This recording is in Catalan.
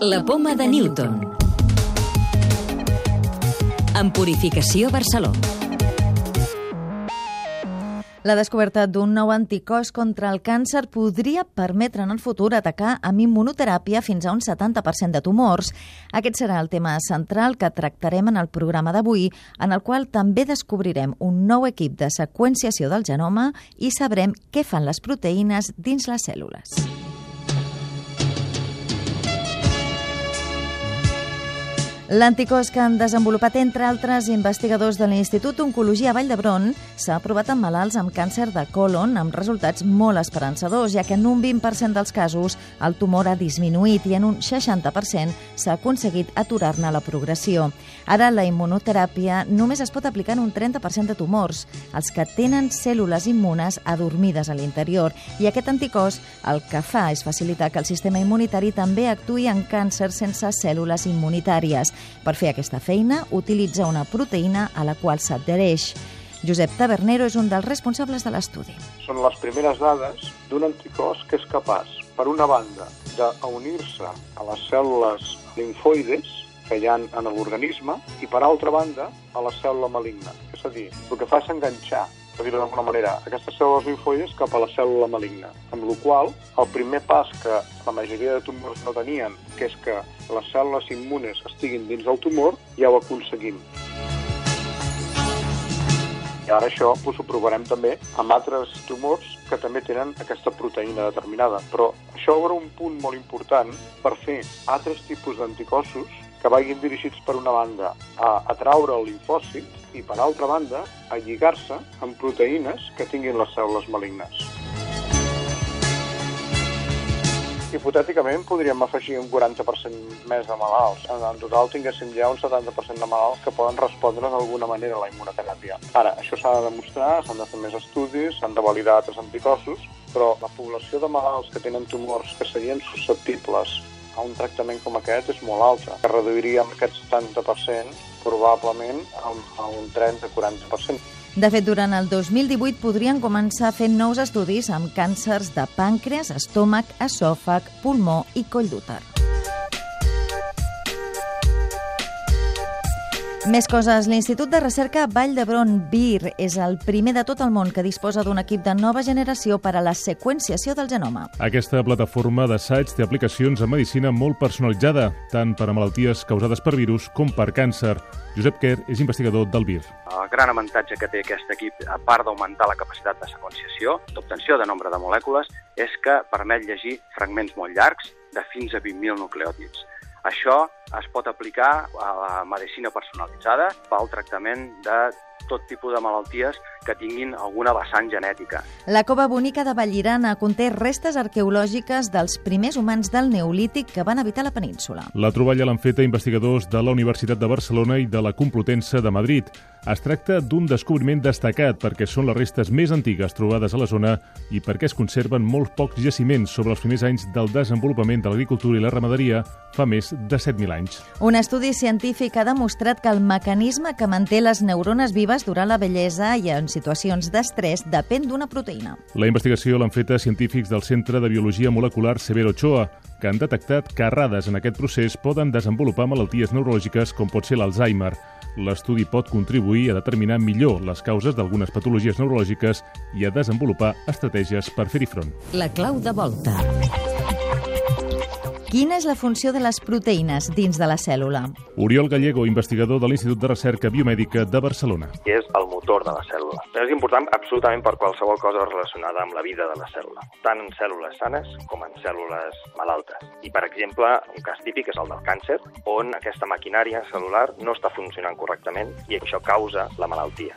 La poma de Newton. En Purificació Barcelona. La descoberta d'un nou anticòs contra el càncer podria permetre en el futur atacar amb immunoteràpia fins a un 70% de tumors. Aquest serà el tema central que tractarem en el programa d'avui, en el qual també descobrirem un nou equip de seqüenciació del genoma i sabrem què fan les proteïnes dins les cèl·lules. L'anticòs que han desenvolupat, entre altres investigadors de l'Institut Oncologia Vall d'Hebron, s'ha aprovat en malalts amb càncer de colon amb resultats molt esperançadors, ja que en un 20% dels casos el tumor ha disminuït i en un 60% s'ha aconseguit aturar-ne la progressió. Ara la immunoteràpia només es pot aplicar en un 30% de tumors, els que tenen cèl·lules immunes adormides a l'interior, i aquest anticòs el que fa és facilitar que el sistema immunitari també actuï en càncer sense cèl·lules immunitàries. Per fer aquesta feina, utilitza una proteïna a la qual s'adhereix. Josep Tabernero és un dels responsables de l'estudi. Són les primeres dades d'un anticòs que és capaç, per una banda, d'unir-se a les cèl·lules linfoides que hi ha en l'organisme i, per altra banda, a la cèl·lula maligna. És a dir, el que fa és enganxar per dir-ho d'alguna manera, aquestes cèl·lules linfoides cap a la cèl·lula maligna, amb la qual el primer pas que la majoria de tumors no tenien, que és que les cèl·lules immunes estiguin dins del tumor, ja ho aconseguim. I ara això doncs, ho provarem també amb altres tumors que també tenen aquesta proteïna determinada. Però això obre un punt molt important per fer altres tipus d'anticossos que vagin dirigits per una banda a atraure el linfòcit i per altra banda a lligar-se amb proteïnes que tinguin les cèl·lules malignes. Hipotèticament podríem afegir un 40% més de malalts. En, total tinguéssim ja un 70% de malalts que poden respondre d'alguna manera a la immunoteràpia. Ara, això s'ha de demostrar, s'han de fer més estudis, s'han de validar altres anticossos, però la població de malalts que tenen tumors que serien susceptibles a un tractament com aquest és molt alta, que reduiríem aquest 70% probablement a un 30-40%. De fet, durant el 2018 podrien començar fent nous estudis amb càncers de pàncreas, estómac, esòfag, pulmó i coll d'úter. Més coses. L'Institut de Recerca Vall d'Hebron, VIR, és el primer de tot el món que disposa d'un equip de nova generació per a la seqüenciació del genoma. Aquesta plataforma d'assaig té aplicacions en medicina molt personalitzada, tant per a malalties causades per virus com per càncer. Josep Quer és investigador del VIR. El gran avantatge que té aquest equip, a part d'augmentar la capacitat de seqüenciació, d'obtenció de nombre de molècules, és que permet llegir fragments molt llargs de fins a 20.000 nucleòtids. Això es pot aplicar a la medicina personalitzada pel tractament de tot tipus de malalties que tinguin alguna vessant genètica. La cova bonica de Vallirana conté restes arqueològiques dels primers humans del Neolític que van habitar la península. La troballa l'han feta investigadors de la Universitat de Barcelona i de la Complutense de Madrid. Es tracta d'un descobriment destacat perquè són les restes més antigues trobades a la zona i perquè es conserven molt pocs jaciments sobre els primers anys del desenvolupament de l'agricultura i la ramaderia fa més de 7.000 anys. Un estudi científic ha demostrat que el mecanisme que manté les neurones vives durant la bellesa i en situacions d'estrès depèn d'una proteïna. La investigació l'han feta científics del Centre de Biologia Molecular Severo Ochoa, que han detectat que errades en aquest procés poden desenvolupar malalties neurològiques com pot ser l'Alzheimer. L'estudi pot contribuir a determinar millor les causes d'algunes patologies neurològiques i a desenvolupar estratègies per fer-hi front. La clau de volta. Quina és la funció de les proteïnes dins de la cèl·lula? Oriol Gallego, investigador de l'Institut de Recerca Biomèdica de Barcelona. És el motor de la cèl·lula. És important absolutament per qualsevol cosa relacionada amb la vida de la cèl·lula, tant en cèl·lules sanes com en cèl·lules malaltes. I, per exemple, un cas típic és el del càncer, on aquesta maquinària cel·lular no està funcionant correctament i això causa la malaltia.